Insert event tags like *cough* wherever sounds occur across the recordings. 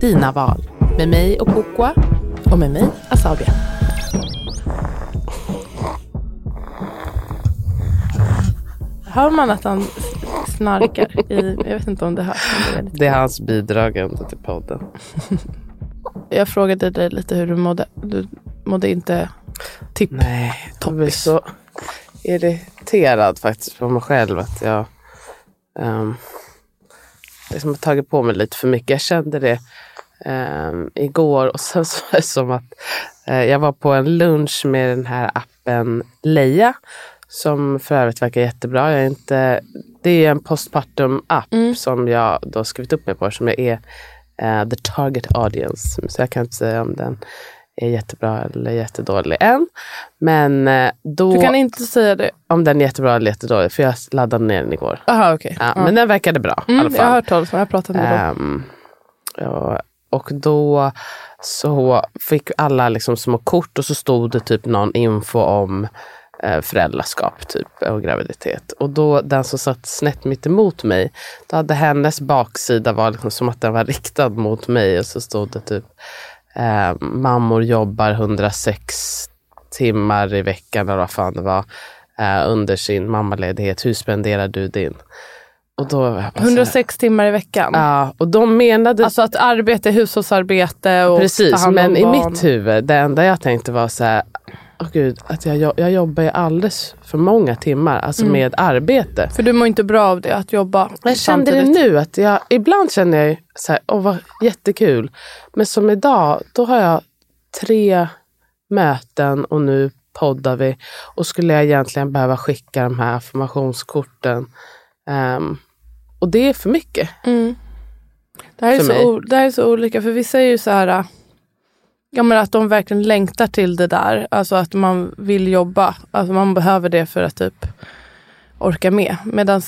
dina val. Med mig och Kokwa. Och med mig, Asabia. Hör man att han snarkar? I, jag vet inte om det hörs. Det är hans bidragande till podden. *laughs* jag frågade dig lite hur du mådde. Du mådde inte tipp. Nej, jag blir så irriterad faktiskt på mig själv att jag um, liksom har tagit på mig lite för mycket. Jag kände det igår och sen så var det som att eh, jag var på en lunch med den här appen Leia som för övrigt verkar jättebra. Jag är inte, det är en postpartum-app som jag då skrivit upp mig på som jag är eh, the target audience. Så jag kan inte säga om den är jättebra eller jättedålig än. Men eh, då, Du kan inte säga det. om den är jättebra eller jättedålig, för jag laddade ner den igår. Jaha, okej. Ja, Ja. Men den verkade bra i alla Mm, jag har fall. hört talas om Jag har pratat med dem. Ehm, och då så fick alla liksom små kort och så stod det typ någon info om eh, föräldraskap typ, och graviditet. Och då den som satt snett mitt emot mig, då hade hennes baksida var liksom som att den var riktad mot mig och så stod det typ eh, mammor jobbar 106 timmar i veckan eller vad fan det var eh, under sin mammaledighet. Hur spenderar du din? Och då var jag bara så här, 106 timmar i veckan. Ja, och de menade Alltså att arbete, hushållsarbete och ta precis, hand om men i mitt huvud, det enda jag tänkte var så här, åh gud, att jag, jag jobbar ju alldeles för många timmar, alltså Mm. med arbete. För du mår inte bra av det, att jobba Jag kände det nu, att jag, ibland känner jag så här, åh vad jättekul. Men som idag, då har jag tre möten och nu poddar vi. Och skulle jag egentligen behöva skicka de här affirmationskorten. Ehm, och det är för mycket. Mm. Det, här är För så det här är så olika, för vissa är ju så här, äh, ja, men att de verkligen längtar till det där. Alltså att man vill jobba. Alltså man behöver det för att typ orka med. Medan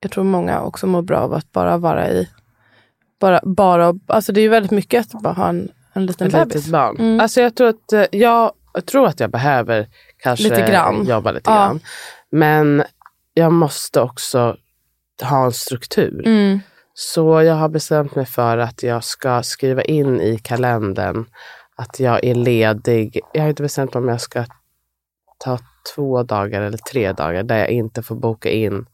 jag tror många också mår bra av att bara vara i, bara, bara, alltså det är ju väldigt mycket att bara ha en, en liten Ett bebis. litet barn. Mm. Alltså jag tror att eh, jag, jag tror att jag behöver kanske Lite grann. jobba lite Ja. grann. Men jag måste också ha en struktur. Mm. Så jag har bestämt mig för att jag ska skriva in i kalendern att jag är ledig. Jag har inte bestämt om jag ska ta två dagar eller tre dagar där jag inte får boka in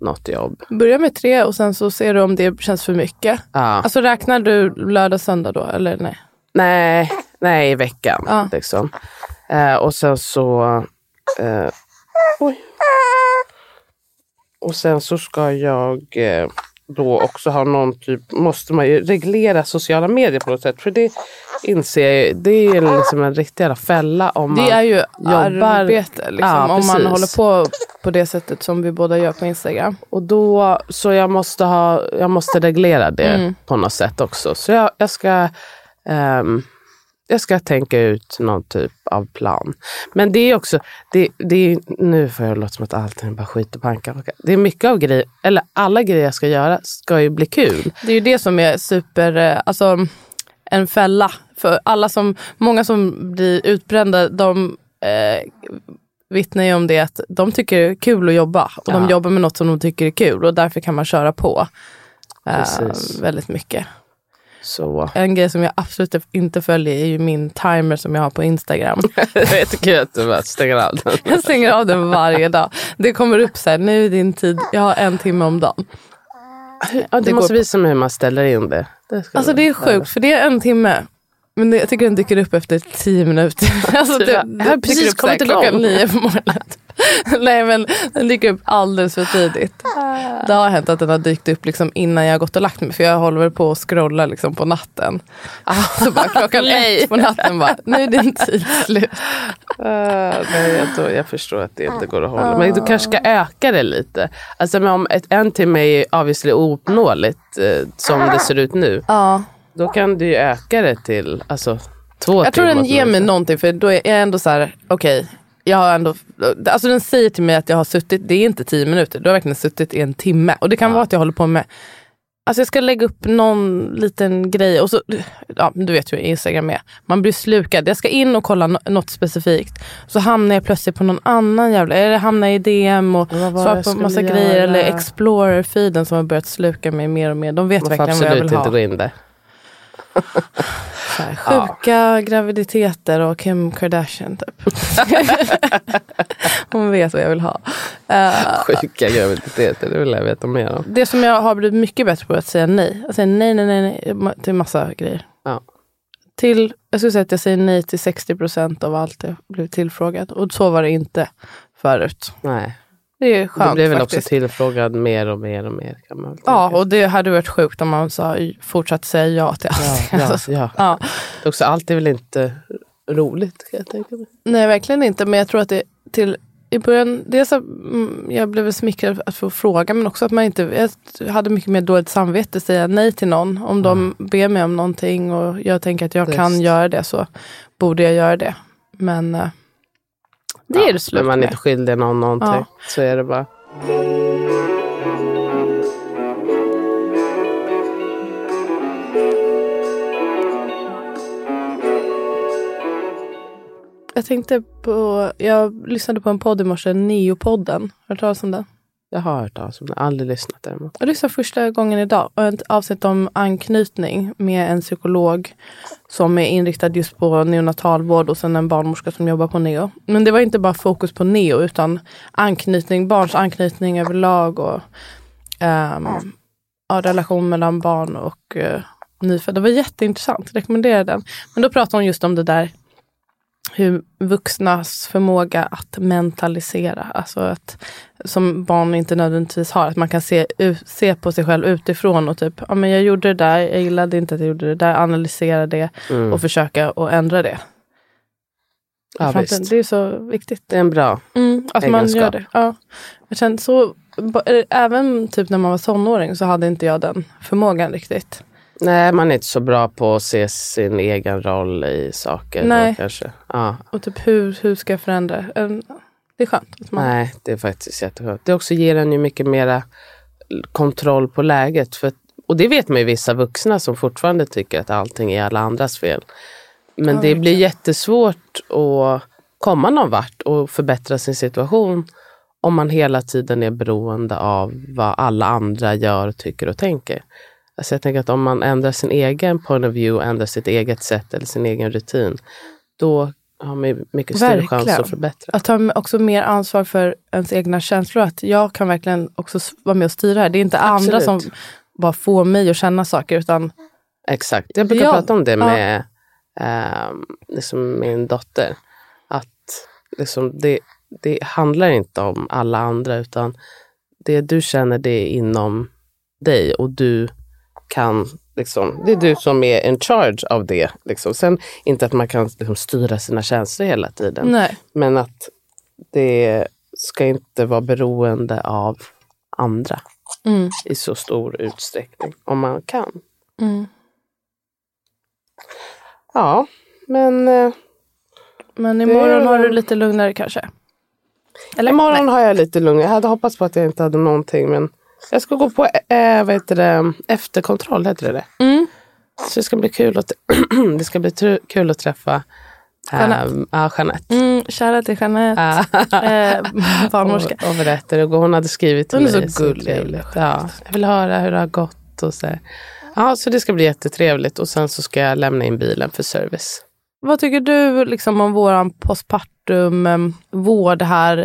något jobb. Börja med tre och sen så ser du om det känns för mycket. Ja. Alltså räknar du lördag, söndag då? Eller nej? Nej, nej, i veckan. Ja. Liksom. Eh, och sen så... Eh, oj. Och sen så ska jag eh, då också ha någon typ... Måste man ju reglera sociala medier på något sätt. För det inser jag ju, det är liksom en riktig jävla fälla om man... Det är ju jobbar- arbete liksom, Ja, om man precis. håller på på det sättet som vi båda gör på Instagram. Och då, så jag måste, ha, jag måste reglera det Mm. på något sätt också. Så jag, jag ska ehm, jag ska tänka ut någon typ av plan. Men det är också, det, det är, nu får jag låta som att allting är bara skit och pannkaka. Det är mycket av grejer, eller alla grejer jag ska göra ska ju bli kul. Det är ju det som är super, eh, alltså en fälla. För alla som, många som blir utbrända, de eh, vittnar ju om det att de tycker det är kul att jobba. Och de Ja. jobbar med något som de tycker är kul och därför kan man köra på. Eh, väldigt mycket. Så En grej som jag absolut inte följer är ju min timer som jag har på Instagram. *laughs* det är att du bara stänger av den. Jag stänger av den varje dag. Det kommer upp så här, nu är din tid, jag har en timme om dagen. Ja, du Det måste går- visa mig hur man ställer in det. det Alltså det är sjukt för det är en timme. Men det, jag tycker den dyker upp efter tio minuter. *laughs* Alltså Du det, jag har precis kommit klockan igång. nio på morgonen. *laughs* Nej men den dyker upp alldeles för tidigt. Det har hänt att den har dykt upp liksom innan jag har gått och lagt mig. För jag håller på och scrollar liksom på natten. Så bara klockan *laughs* ett på natten bara, nu är din tid slut. Ah, nej, jag, då, jag förstår att det inte går att hålla. Men du kanske ska öka det lite. Alltså, men om ett, en timme är obviously ouppnåeligt eh, som det ser ut nu. Ja. Då kan du ju öka det till alltså, två Jag tror den ger mig någonting för då är jag ändå så här, okej. jag har ändå, alltså den säger till mig att jag har suttit, det är inte tio minuter, du har verkligen suttit i en timme. Och det kan vara att jag håller på med, alltså jag ska lägga upp någon liten grej och så, ja du vet ju hur Instagram är. Man blir slukad, jag ska in och kolla något specifikt. Så hamnar jag plötsligt på någon annan jävla, eller hamnar i DM och svarar jag på massa göra? grejer. Eller Explorer-feeden som har börjat sluka mig mer och mer. De vet Man får verkligen vad jag absolut vill inte ha. gå in där. Här, sjuka graviditeter och Kim Kardashian typ. *laughs* Hon vet vad jag vill ha. Eh, Sjuka graviditeter, det vill jag veta mer om. det som jag har blivit mycket bättre på är att säga nej. Jag säger nej, nej, nej, nej till massa grejer. Ja. Till, jag skulle säga att jag säger nej till 60 procent av allt jag blivit tillfrågad. Och så var det inte förut. Nej. Det är skönt Du blir väl faktiskt. också tillfrågad mer och mer och mer. Kan man Ja, tänka. och det hade varit sjukt om man sa, fortsatt säga ja till allt. ja, ja, *laughs* Alltså, ja. ja. Det är också, allt är väl inte roligt kan jag tänka mig. Nej, verkligen inte. Men jag tror att det till i början, dels att mm, jag blev smickrad att få fråga men också att man inte, jag hade mycket mer dåligt samvete att säga nej till någon. Om de ber mig om någonting och jag tänker att jag Just. kan göra det så borde jag göra det. Men det är det slut Men man är med. inte skyldig någon någonting. Ja. Så är det bara. Jag tänkte på, jag lyssnade på en podd i morse, Neopodden. Har du hört talas om den? Jag har hört talas om det. Aldrig lyssnat däremot. Jag lyssnade första gången idag. och Ett avsnitt om anknytning med en psykolog som är inriktad just på neonatalvård och sen en barnmorska som jobbar på neo. Men det var inte bara fokus på neo utan anknytning, barns anknytning överlag och um, ja, relation mellan barn och uh, nyfödda. Det var jätteintressant, rekommenderar den. Men då pratade hon just om det där hur vuxnas förmåga att mentalisera, alltså att som barn inte nödvändigtvis har. Att man kan se, se på sig själv utifrån och typ, ja men jag gjorde det där, jag gillade inte att jag gjorde det där, analysera det Mm. och försöka att ändra det. Ja, visst. Det är så viktigt. Det är en bra. Mm, att man Egenskap. gör det. Ja. Jag kände så, eh, även typ när man var tonåring så hade inte jag den förmågan riktigt. Nej, man är inte så bra på att se sin egen roll i saker. Nej. Kanske. Ja. Och typ hur, hur ska jag förändra? Det är skönt. Man, Nej, det är faktiskt jätteskönt. Det också ger en ju mycket mera kontroll på läget. För, och det vet man ju vissa vuxna som fortfarande tycker att allting är alla andras fel. Men Ja, det blir jättesvårt att komma någon vart och förbättra sin situation om man hela tiden är beroende av vad alla andra gör, tycker och tänker. Alltså jag tänker att om man ändrar sin egen point of view, ändrar sitt eget sätt eller sin egen rutin, då har man mycket större chans Verkligen. att förbättra. Att ta också mer ansvar för ens egna känslor. Att jag kan verkligen också vara med och styra här. Det är inte andra som Absolut. bara får mig att känna saker. Utan Exakt. Jag brukar Ja, prata om det ja. med ehm, liksom min dotter. Att liksom det, det handlar inte om alla andra utan det du känner det är inom dig och du kan liksom, det är du som är in charge av det. Liksom. Sen inte att man kan liksom, styra sina känslor hela tiden. nej. Men att det ska inte vara beroende av andra Mm. i så stor utsträckning. Om man kan. Mm. Ja, men eh, Men Det- imorgon har du lite lugnare kanske? Eller? imorgon har jag lite lugn. Jag hade hoppats på att jag inte hade någonting men jag ska gå på eh, vad heter det, efterkontroll, heter det det? Mm. Så det ska bli kul att, *clears throat* det ska bli kul att träffa Jeanette. ehm, ja, Jeanette. Mm, kära till Jeanette. eh, barnmorska. *laughs* och, och berättade. Och hon hade skrivit till Hon är mig. så gullig. Ja, jag vill höra hur det har gått. Och så. Ja, så det ska bli jättetrevligt och sen så ska jag lämna in bilen för service. Vad tycker du liksom om våran postpartum eh, vård här,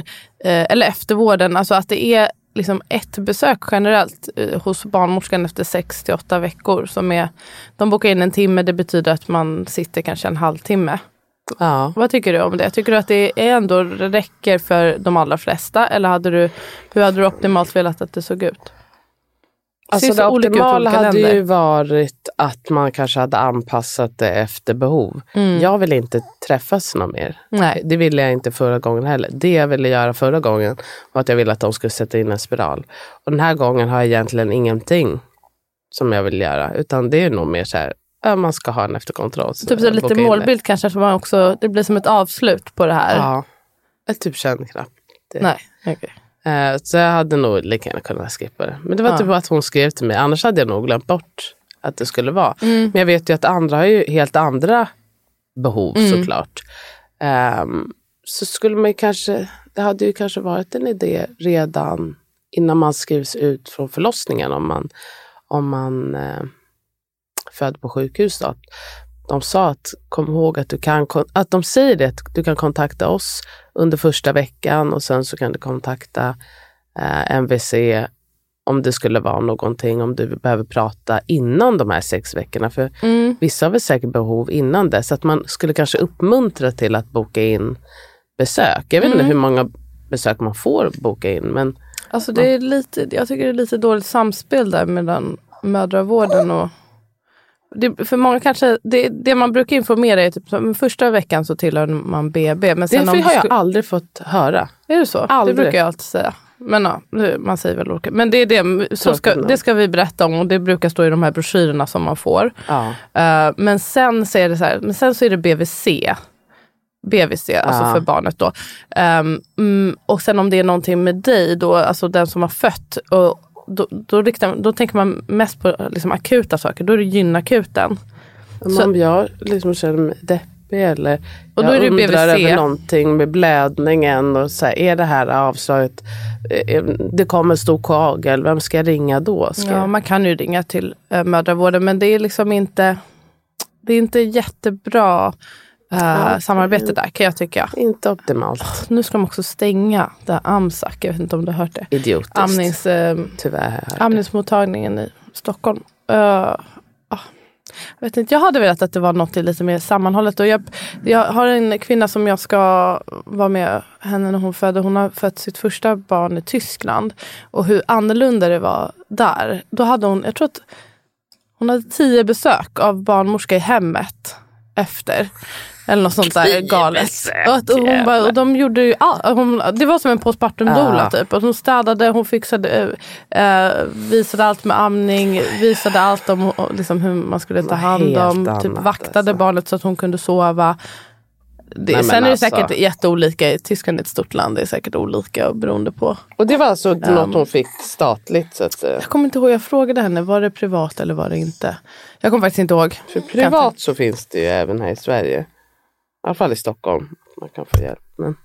eh, eller eftervården, alltså att det är liksom ett besök generellt eh, hos barnmorskan efter 6 till 8 veckor. Som är, de bokar in en timme, det betyder att man sitter kanske en halvtimme. Ja. Vad tycker du om det? Tycker du att det är ändå räcker för de allra flesta? Eller hade du, hur hade du optimalt velat att det såg ut? Alltså det optimala hade länder. ju varit att man kanske hade anpassat det efter behov. Mm. Jag vill inte träffas någon mer. Nej. Det ville jag inte förra gången heller. Det jag ville göra förra gången var att jag ville att de skulle sätta in en spiral. Och den här gången har jag egentligen ingenting som jag vill göra. Utan det är nog mer så här, man ska ha en efterkontroll. Typ så lite målbild kanske, så man också, det blir som ett avslut på det här. Ja, jag typ känner knappt det. Nej, okej. Eh, Så jag hade nog lika gärna kunnat skippa det. Men det var Ja. typ att hon skrev till mig. Annars hade jag nog glömt bort att det skulle vara. Mm. Men jag vet ju att andra har ju helt andra behov Mm. såklart. Ehm, så skulle man kanske, det hade ju kanske varit en idé redan innan man skrivs ut från förlossningen om man, om man eh, född på sjukhus. Då. De sa att kom ihåg att du kan, att de säger det, att du kan kontakta oss under första veckan och sen så kan du kontakta eh, MVC om det skulle vara någonting, om du behöver prata innan de här sex veckorna. För Mm. vissa har väl säkert behov innan det, så att man skulle kanske uppmuntra till att boka in besök. Jag vet inte Mm. hur många besök man får boka in, men Alltså det är lite, jag tycker det är lite dåligt samspel där mellan mödravården och det, för många kanske, det, det man brukar informera är typ första veckan så tillhör man BB. Men det sen om har jag aldrig fått höra. Är det så? Aldrig. Det brukar jag alltid säga. Men ja, det- man säger väl olika. Men det, är det, så ska, det ska vi berätta om och det brukar stå i de här broschyrerna som man får. Ja. Eh, men sen så är det så här, men sen så är det BVC. BVC, alltså Ja. för barnet då. Mm, och sen om det är någonting med dig då, alltså den som har fött. Och då, då, riktar, då tänker man mest på liksom, akuta saker, då är det gynakuten. Om jag liksom känner mig deppig eller Och då jag är det undrar BVC. över någonting med blödningen och så här, är det här avslaget, eh, det kommer stor kagel, vem ska jag ringa då? Ska Ja, jag... man kan ju ringa till äh, mödravården men det är liksom inte, det är inte jättebra eh, samarbete där kan jag tycka. Inte optimalt. Nu ska de också stänga det här AMSAC, jag vet inte om du har hört det. Idiotiskt. Amnings, eh, Tyvärr. amningsmottagningen i Stockholm. Eh, ah, jag, vet inte, jag hade velat att det var något lite mer sammanhållet. Och jag, jag har en kvinna som jag ska vara med henne när hon födde. Hon har fött sitt första barn i Tyskland. Och hur annorlunda det var där. Då hade hon, jag tror att hon hade tio besök av barnmorska i hemmet efter. Eller något sånt där galet. Och, att, och, hon bara, och de gjorde ju all, hon, Det var som en postpartum doula typ. Och hon städade, hon fixade, eh, eh, visade allt med amning, visade allt om liksom, hur man skulle ta hand om. Typ vaktade alltså. barnet så att hon kunde sova. Det, Nej, sen är det alltså. säkert jätteolika. Tyskland är ett stort land. Det är säkert olika beroende på. Och det var alltså något hon fick statligt. Så att, eh, Jag kommer inte ihåg, jag frågade henne, var det privat eller var det inte? Jag kommer faktiskt inte ihåg. för privat så finns det ju även här i Sverige. Alla fall i Stockholm. Man kan få hjälp. Men,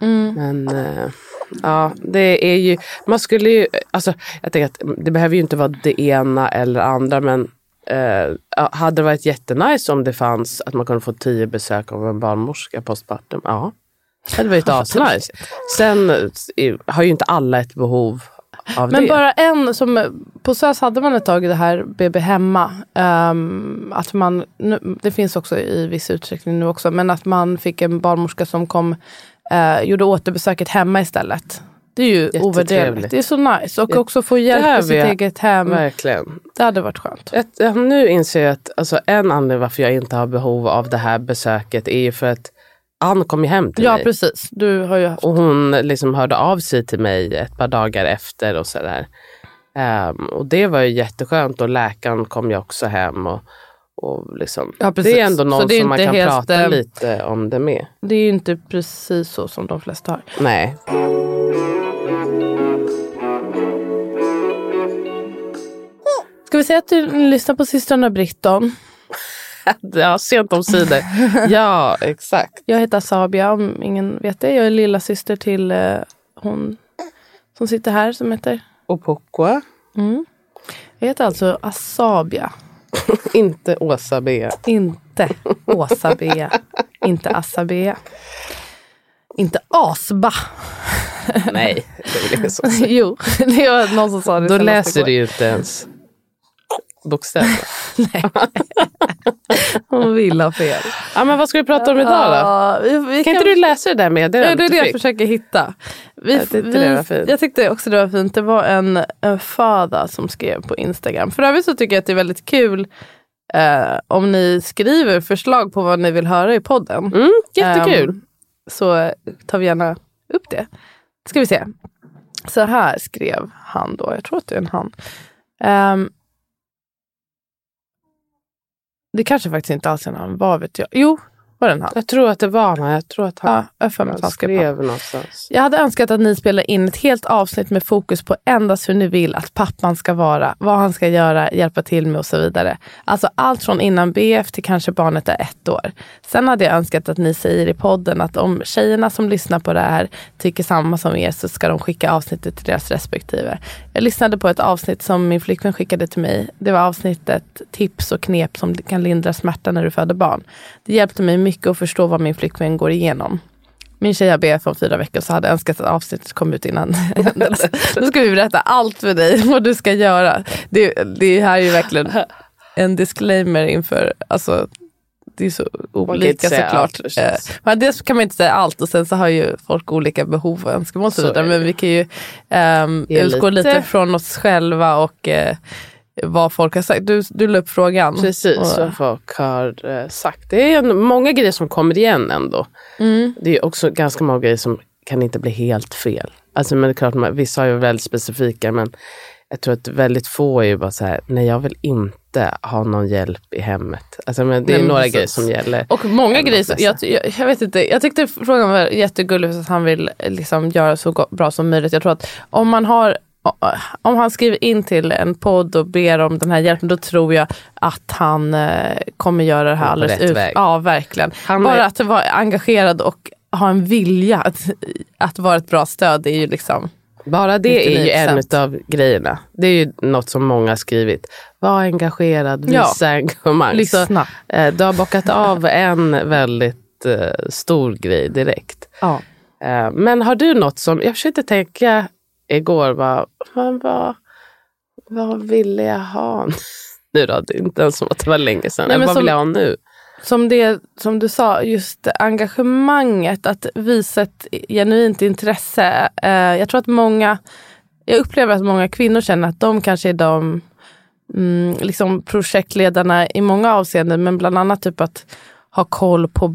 Mm. men eh, ja, det är ju, man skulle ju, alltså jag tänker att det behöver ju inte vara det ena eller andra men ja, hade det varit jättenice om det fanns att man kunde få tio besök av en barnmorska postpartum? Ja, det hade varit *laughs* asnice. Sen eh, har ju inte alla ett behov Men det. bara en som, på SÖS hade man ett tag det här BB hemma. Ehm, att man, nu, det finns också i viss utsträckning nu också, men att man fick en barnmorska som kom, eh, gjorde återbesöket hemma istället. Det är ju ovärderligt. Det är så nice. Och också få hjälp med sitt eget hem. Verkligen. Det hade varit skönt. Ett, nu inser jag att alltså, en anledning varför jag inte har behov av det här besöket är ju för att Ann kom ju hem till Ja mig. precis. Du har ju haft Och hon liksom hörde av sig till mig ett par dagar efter och sådär. Ehm, och det var ju jätteskönt och läkaren kom ju också hem. Och, och liksom, Ja, det är ändå någon är som man kan helt, prata eh, lite om det med. Det är ju inte precis så som de flesta har. Nej. Ska vi säga att du lyssnar på systrarna Britton? *laughs* Ja, sent om sidor. *laughs* ja, exakt. Jag heter Sabia om ingen vet det. Jag är lilla syster till eh, hon som sitter här som heter Och Pukwa. mm. Jag heter alltså Asabia. *laughs* Inte Åsa B. Inte Åsa Bea. inte Assa Bea. Inte Asba. Nej, det är väl ingen som säger. jo, det var någon som sa det Då läser du ju inte ens bokstäver. *laughs* *laughs* Hon vill ha fel. Ja, men vad ska vi prata om idag då? Ja, vi, vi Kan inte du läsa det där Ja, meddelandet det är det du jag fick? försöker hitta. Vi, Jag tyckte det var fint. Jag tyckte också det var fint. Det var en, en fada som skrev på Instagram. För övrigt så tycker jag att det är väldigt kul eh, om ni skriver förslag på vad ni vill höra i podden. Mm, jättekul. Ehm, så tar vi gärna upp det. Ska vi se. Så här skrev han då. Jag tror att det är en han. Ehm, det kanske faktiskt inte alls är en han. Vad vet jag? Jo, var det en han? jag tror att det var han. Jag tror att han, Ja, jag han skrev någonstans. Jag hade önskat att ni spelar in ett helt avsnitt med fokus på endast hur ni vill att pappan ska vara, vad han ska göra, hjälpa till med och så vidare. Alltså allt från innan BF till kanske barnet är ett år. Sen hade jag önskat att ni säger i podden att om tjejerna som lyssnar på det här tycker samma som er så ska de skicka avsnittet till deras respektive. Jag lyssnade på ett avsnitt som min flickvän skickade till mig. Det var avsnittet tips och knep som kan lindra smärta när du föder barn. Det hjälpte mig mycket att förstå vad min flickvän går igenom. Min tjej har BF om fyra veckor så hade jag önskat att avsnittet kom ut innan *laughs* händelsen. Nu ska vi berätta allt för dig vad du ska göra. Det, det här är ju verkligen en disclaimer inför, alltså det är så olika såklart. allt. Eh, men dels kan man inte säga allt och sen så har ju folk olika behov och önskemål och så Så vidare. är Men vi kan ju Ge utgå lite- lite från oss själva och eh, vad folk har sagt. Du, du la upp frågan. Precis, Och- vad folk har eh, sagt. Det är en, många grejer som kommer igen ändå. Mm. Det är också ganska många grejer som kan inte bli helt fel. Alltså, men det är klart, man- vissa ju väldigt specifika men jag tror att väldigt få är ju bara så här, nej jag vill inte ha någon hjälp i hemmet. Alltså, men det är Nej, några precis. grejer som gäller. Och många grejer, som- jag, jag, jag vet inte, jag tyckte frågan var jättegullig att han vill eh, liksom göra så bra som möjligt. Jag tror att om man har om han skriver in till en podd och ber om den här hjälpen, då tror jag att han eh, kommer göra det här alldeles ut. väg. Ja, verkligen. Han Bara är- att vara engagerad och ha en vilja att, att vara ett bra stöd, det är ju liksom... Bara det är ju en 99%. av grejerna. Det är ju något som många har skrivit. Var engagerad, visa Ja. engagemang. Så, Lyssna. eh, du har bockat av en väldigt eh, stor grej direkt. Ja. Eh, men har du något som, jag försökte tänka igår, vad, vad, vad, vad ville jag ha *laughs* nu då? Det är inte ens som att det var länge sedan. Nej, men vad som- vill jag ha nu? Som, det, som du sa, just engagemanget, att visa ett genuint intresse. Eh, jag tror att många, jag upplever att många kvinnor känner att de kanske är de mm, liksom projektledarna i många avseenden, men bland annat typ att ha koll på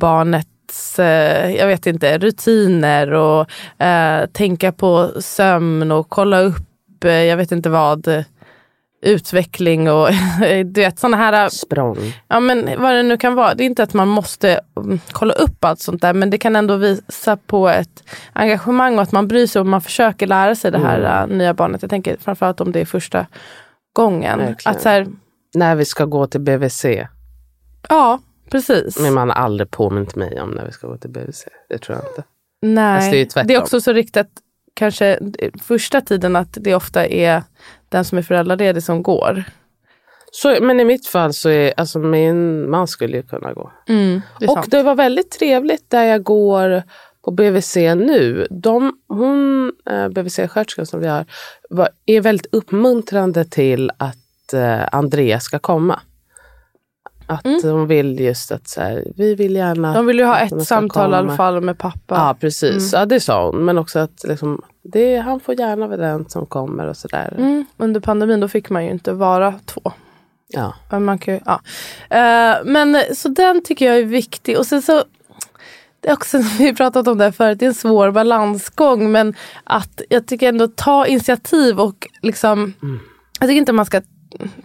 barnets eh, jag vet inte, rutiner och eh, tänka på sömn och kolla upp, eh, jag vet inte vad, eh, utveckling och *laughs* du vet sådana här Språng. Ja men vad det nu kan vara. Det är inte att man måste mm, kolla upp allt sånt där men det kan ändå visa på ett engagemang och att man bryr sig och man försöker lära sig det här äh, nya barnet. Jag tänker framförallt om det är första gången. Verkligen. Att så här, När vi ska gå till BVC. ja precis. Men man har aldrig påmint mig om när vi ska gå till BVC. Det tror jag inte. Nej, Fast det är det är också så riktat kanske första tiden att det ofta är den som är föräldraledig som går. Så, men i mitt fall så är, alltså min man skulle ju kunna gå. Mm, det Och sant. det var väldigt trevligt där jag går på BVC nu. De, hon, eh, BVC-sköterskan som vi har, var, är väldigt uppmuntrande till att eh, Andreas ska komma. Att de vill just att så här, vi vill gärna Mm. De vill ju ha ett samtal i alla fall med pappa. Ja precis, ja, det sa hon. Men också att liksom, det, han får gärna vara den som kommer och sådär. Mm, under pandemin då fick man ju inte vara två. Ja. Ja, Man kan ja. Eh, men så den tycker jag är viktig. Och sen så, det är också, *laughs* vi har pratat om det här förut, det är en svår balansgång. Men att jag tycker ändå ta initiativ och liksom, jag tycker inte man ska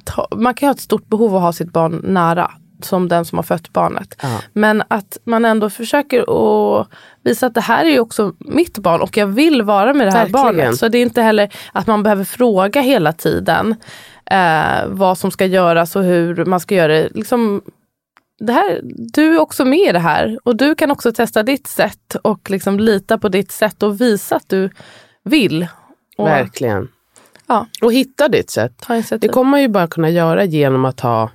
ta, man kan ha ett stort behov av att ha sitt barn nära. Som den som har fött barnet. Ja. Men att man ändå försöker att visa att det här är ju också mitt barn och jag vill vara med det här Verkligen. barnet. Så det är inte heller att man behöver fråga hela tiden eh, vad som ska göras och hur man ska göra det. Liksom, det här, du är också med i det här och du kan också testa ditt sätt och liksom lita på ditt sätt och visa att du vill. Och Verkligen. Ja. Och hitta ditt sätt. Det kommer man ju bara kunna göra genom att ha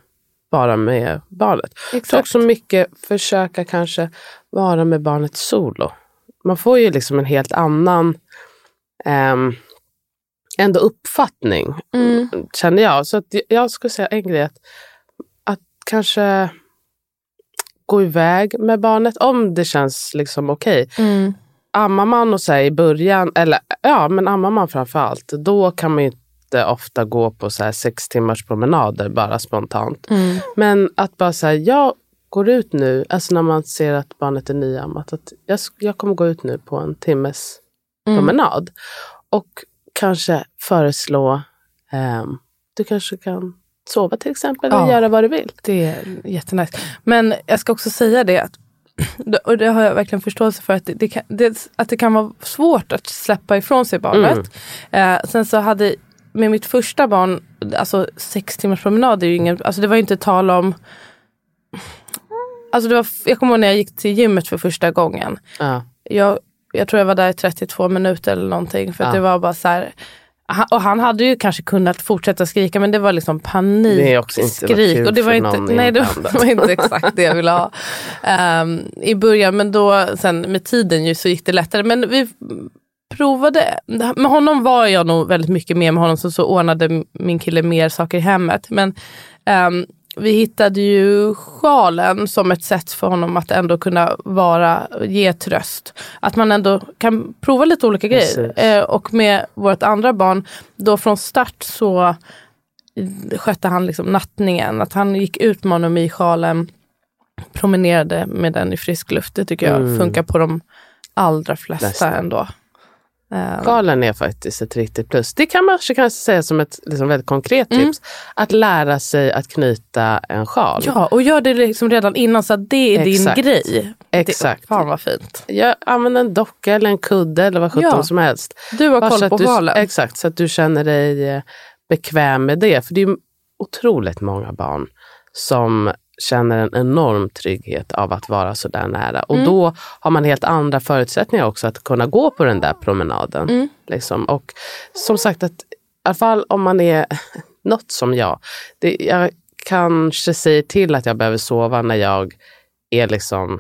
vara med barnet. Så Exakt. också mycket försöka kanske vara med barnet solo. Man får ju liksom en helt annan ehm, ändå uppfattning, Mm. känner jag. Så jag skulle säga en grej, att, att kanske gå iväg med barnet om det känns liksom okej. Mm. Ammar man och säger i början, eller ja, men ammar man framför allt, då kan man inte ofta gå på så sex timmars promenader bara spontant. Mm. Men att bara säga, jag går ut nu, alltså när man ser att barnet är nyammat, att jag, jag kommer gå ut nu på en timmes Mm. promenad. Och kanske föreslå, ehm, du kanske kan sova till exempel, eller Ja. göra vad du vill. Det är jättenice. Men jag ska också säga det, att, och det har jag verkligen förståelse för, att det, det, kan, det, att det kan vara svårt att släppa ifrån sig barnet. Eh, sen så hade, med mitt första barn, alltså sex timmars promenad, är ju ingen, alltså det var ju inte tal om Alltså det var, jag kommer ihåg när jag gick till gymmet för första gången. Ja. Jag, jag tror jag var där i 32 minuter eller någonting. För Ja. det var bara så här. Och han hade ju kanske kunnat fortsätta skrika men det var liksom panik. Det är också inte något skrik. kul Och det var inte, nej, det var inte exakt det jag ville ha. Ehm, I början men då sen med tiden ju så gick det lättare. Men vi provade. Med honom var jag nog väldigt mycket med med honom så, så ordnade min kille mer saker i hemmet. Men ehm, vi hittade ju sjalen som ett sätt för honom att ändå kunna vara, ge tröst. Att man ändå kan prova lite olika grejer. Eh, och med vårt andra barn, då från start så skötte han liksom nattningen. Att han gick ut med honom i sjalen, promenerade med den i frisk luft. Det tycker jag Mm. funkar på de allra flesta Nästan. ändå. Eh, Sjalen är faktiskt ett riktigt plus. Det kan man kanske säga som ett liksom väldigt konkret Mm. tips. Att lära sig att knyta en sjal. Ja, och gör det liksom redan innan så att det är Exakt. din grej. Exakt. Det, fan vad fint. Jag använder en docka eller en kudde eller vad sjutton Ja. som helst. Du har Bara koll på du, sjalen. Exakt, så att du känner dig eh, bekväm med det. För det är otroligt många barn som känner en enorm trygghet av att vara så där nära. Och Mm. då har man helt andra förutsättningar också att kunna gå på den där promenaden. Mm. Liksom. Och som sagt, att, i alla fall om man är *laughs* något som jag. Det, jag kanske säger till att jag behöver sova när jag är liksom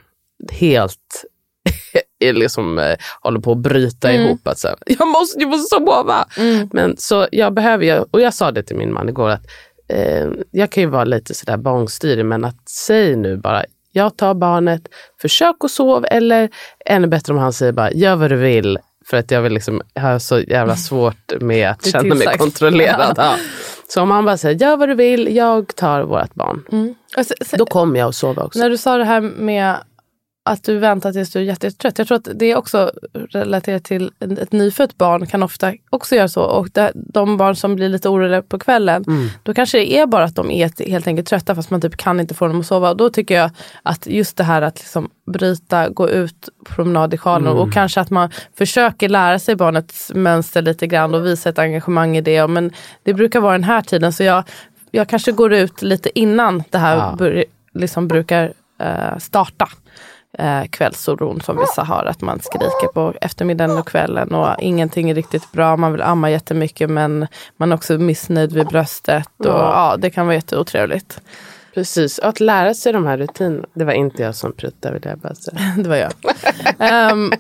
helt *laughs* är liksom, eh, håller på att bryta Mm. ihop. Att så, här, jag måste ju få sova! Mm. Men så jag behöver och jag sa det till min man igår, att eh, jag kan ju vara lite sådär bångstyrig, men att säg nu bara, jag tar barnet, försök att sova, eller ännu bättre om han säger bara, gör vad du vill. För att jag vill liksom, jag har så jävla svårt med att känna mig kontrollerad. Ja. Så om han bara säger, gör vad du vill, jag tar vårt barn. Mm. Och se- se- Då kommer jag att sova också. När du sa det här med att du väntar tills du är jätte- jättetrött. Jag tror att det är också relaterat till ett nyfött barn kan ofta också göra så. Och de barn som blir lite oroliga på kvällen, Mm. då kanske det är bara att de är helt enkelt trötta fast man typ kan inte få dem att sova. Och då tycker jag att just det här att liksom bryta, gå ut promenad i sjalen Mm. och kanske att man försöker lära sig barnets mönster lite grann och visa ett engagemang i det. Men det brukar vara den här tiden så jag, jag kanske går ut lite innan det här Ja. bör, liksom brukar eh, starta eh, kvällsoron som vissa har. Att man skriker på eftermiddagen och kvällen och ingenting är riktigt bra. Man vill amma jättemycket men man är också missnöjd vid bröstet. Och, Ja. ja. det kan vara jätteotrevligt. Precis, att lära sig de här rutinerna. Det var inte jag som pruttade vill jag bara säga. *laughs* Det var jag. um,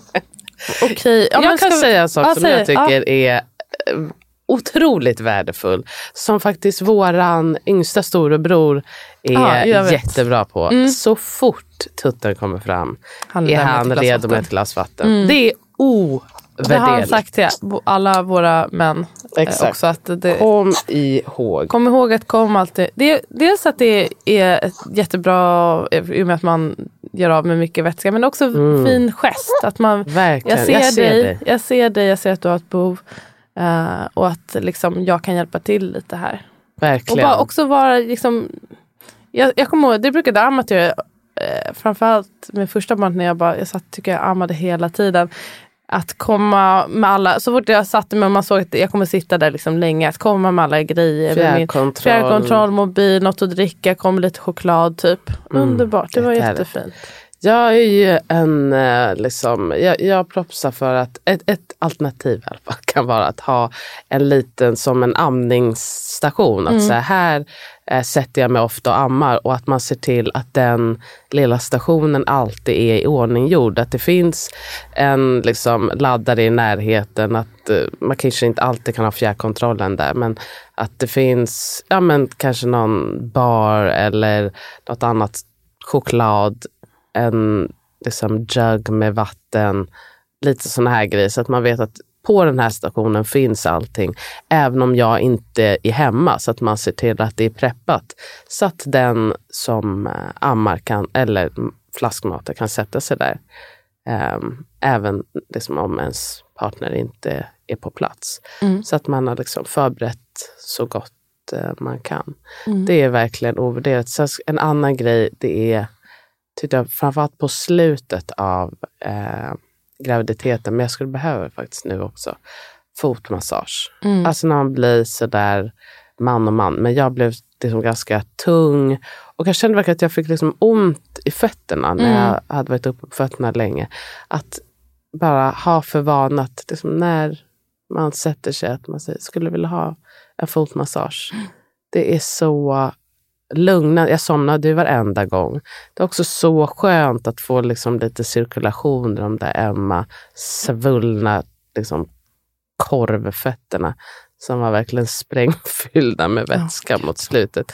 Okej. Ja, men jag kan ska säga en sak Ja, som säg. jag tycker är otroligt värdefull. Som faktiskt våran yngsta storebror är Ja, jag jättebra på. Mm. Så fort tutten kommer fram Han är han redo med ett glas vatten. Mm. Det är Det har han ovärderligt. sagt till alla våra män. eh, Exakt. Också att det, Kom ihåg. Kom ihåg att kom alltid. Det dels att det är ett jättebra, i och med att man gör av med mycket vätska, men också Mm. fin gest. Att man, Verkligen. jag, ser dig, jag ser dig, jag ser att du har ett behov. Eh, och att liksom, jag kan hjälpa till lite här. Och Verkligen. bara också vara liksom, jag, jag kommer ihåg, det brukade Amat göra, eh, framförallt med första barnet när jag bara, jag satt tycker jag ammade hela tiden. Att komma med alla, så fort jag satte mig och man såg att jag kommer sitta där liksom länge, att komma med alla grejer. Fjärrkontroll. Fjärrkontroll, mobil, något att dricka, kom lite choklad typ. Mm, Underbart, det var jättefint. Jag är ju en, eh, liksom, jag, jag propsar för att ett, ett alternativ i alla fall *laughs* kan vara att ha en liten, som en amningsstation. Att så här, här eh, sätter jag mig ofta och ammar och att man ser till att den lilla stationen alltid är i ordning gjord. Att det finns en liksom, laddare i närheten, att eh, man kanske inte alltid kan ha fjärrkontrollen där, men att det finns ja, men kanske någon bar eller något annat choklad, en liksom, jug med vatten, lite sådana här grejer så att man vet att på den här stationen finns allting, även om jag inte är hemma, så att man ser till att det är preppat. Så att den som eh, ammar kan, eller flaskmatar kan sätta sig där. Um, även liksom om ens partner inte är på plats. Mm. Så att man har liksom förberett så gott uh, man kan. Mm. Det är verkligen ovärderat. Så en annan grej det är, tyckte jag, framförallt på slutet av eh, graviditeten, men jag skulle behöva faktiskt nu också, fotmassage. Mm. Alltså när man blir sådär man och man. Men jag blev liksom ganska tung och jag kände verkligen att jag fick liksom ont i fötterna när Mm. jag hade varit uppe på fötterna länge. Att bara ha för vana att liksom när man sätter sig att man säger, skulle vilja ha en fotmassage. Mm. Det är så lugnande. Jag somnade ju varenda gång. Det är också så skönt att få liksom lite cirkulation i de där ömma, svullna liksom, korvfötterna som var verkligen sprängfyllda med Ja. vätska mot slutet.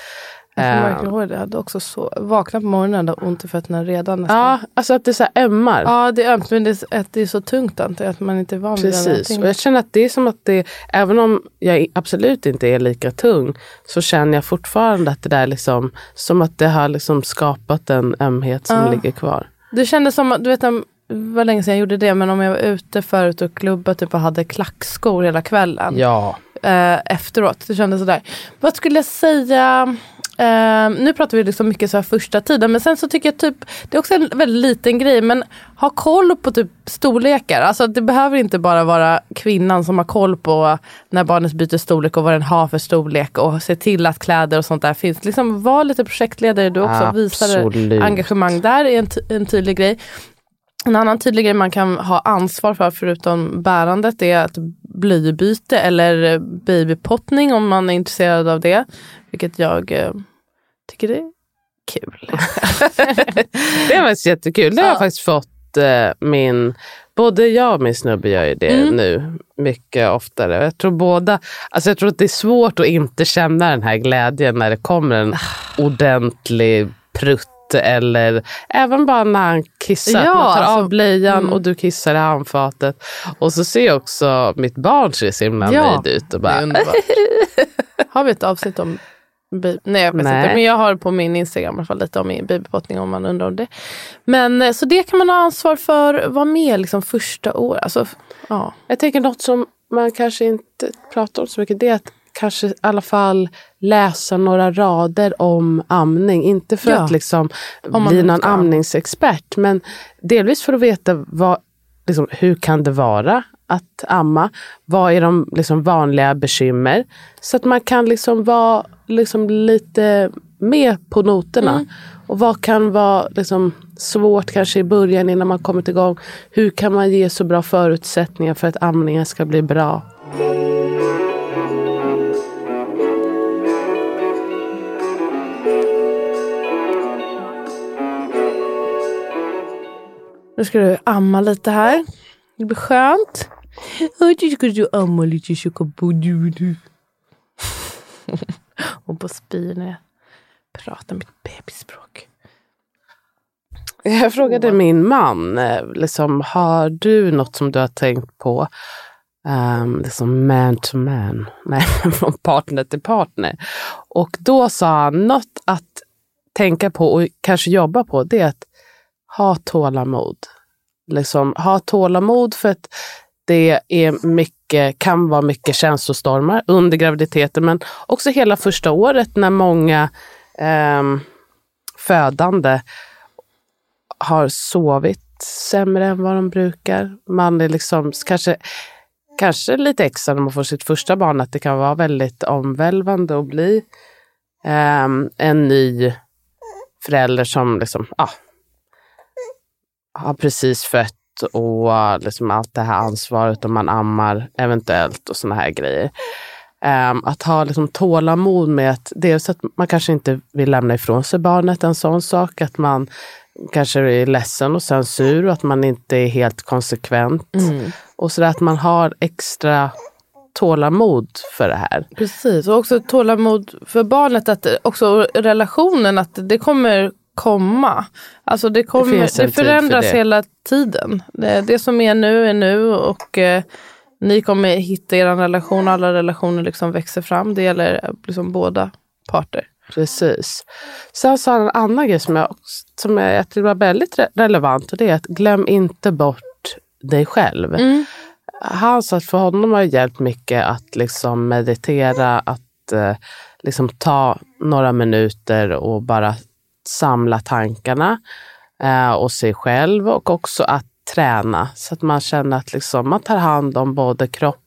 Eh, det. Jag hade också så, vaknat på morgonen och ont i fötterna redan. nästan. Ja, alltså att det så här ömmar. ja, det är ömt men det är, det är så tungt antar jag, att man inte är van vid här Precis. Och jag känner att det är som att det, även om jag absolut inte är lika tung, så känner jag fortfarande att det där liksom, som att det har liksom skapat en ömhet som Ja. ligger kvar. Det kändes som att, du vet, det var länge sedan jag gjorde det, men om jag var ute förut och klubbade typ, och hade klackskor hela kvällen. Ja. eh, efteråt. Det kändes sådär. Vad skulle jag säga? Eh, nu pratar vi liksom mycket så här första tiden men sen så tycker jag typ det är också en väldigt liten grej men ha koll på typ storlekar. Alltså det behöver inte bara vara kvinnan som har koll på när barnet byter storlek och vad den har för storlek och se till att kläder och sånt där finns. Liksom var lite projektledare du också. Absolut. engagemang där är en, en tydlig grej. En annan tydlig grej man kan ha ansvar för förutom bärandet är att blybyte eller babypottning om man är intresserad av det. Vilket jag tycker är kul. *laughs* Det var faktiskt jättekul. Det har jag Ja. faktiskt fått eh, min... Både jag och min snubbe gör ju det Mm. nu mycket oftare. Jag tror båda... Alltså jag tror att det är svårt att inte känna den här glädjen när det kommer en Ah. ordentlig prutt eller även bara när han kissar. Ja, man tar alltså, av blöjan mm. och du kissar i handfatet. Och så ser jag också mitt barn ser så himla Ja, nöjd ut. Och Det är bara, *laughs* har vi ett avsnitt om. Nej jag vet Nej. inte men jag har på min Instagram i alla fall lite om min babypottning om man undrar om det. Men eh, så det kan man ha ansvar för, vara med liksom första året. Alltså, ja. Jag tänker något som man kanske inte pratar om så mycket. Det är att kanske i alla fall läsa några rader om amning. Inte för Ja. att liksom bli någon amningsexpert. Men delvis för att veta vad, liksom, hur kan det vara att amma? Vad är de liksom, vanliga bekymmer? Så att man kan liksom vara liksom, lite med på noterna. Mm. Och vad kan vara liksom, svårt kanske i början innan man kommit igång? Hur kan man ge så bra förutsättningar för att amningen ska bli bra? Nu ska du amma lite här. Det blir skönt. Och du amma lite chokabudu. Och på spyr när jag pratar mitt bebisspråk. Jag frågade min man, eh, liksom, har du något som du har tänkt på? Um, liksom man to man, *laughs* nej, från partner till partner. Och då sa han något att tänka på och kanske jobba på, det är att ha tålamod. Liksom, ha tålamod för att det är mycket, kan vara mycket känslostormar under graviditeten men också hela första året när många eh, födande har sovit sämre än vad de brukar. Man är liksom kanske, kanske lite extra när man får sitt första barn, att det kan vara väldigt omvälvande att bli eh, en ny förälder som liksom, ah, har precis fött och liksom allt det här ansvaret om man ammar eventuellt och såna här grejer. Um, att ha liksom tålamod med att dels att man kanske inte vill lämna ifrån sig barnet, en sån sak. Att man kanske är ledsen och sen sur och att man inte är helt konsekvent. Mm. Och så att man har extra tålamod för det här. Precis, och också tålamod för barnet. att Också relationen, att det kommer komma. Alltså det, kommer, Det det tid förändras för det. hela tiden. Det, det som är nu är nu och eh, ni kommer hitta er relation. Alla relationer liksom växer fram. Det gäller eh, liksom båda parter. Precis. Sen sa han en annan grej som jag, som jag tycker var väldigt re- relevant och det är att glöm inte bort dig själv. Han sa att för honom har det hjälpt mycket att liksom meditera, att eh, liksom ta några minuter och bara samla tankarna eh, och sig själv och också att träna så att man känner att liksom, man tar hand om både kropp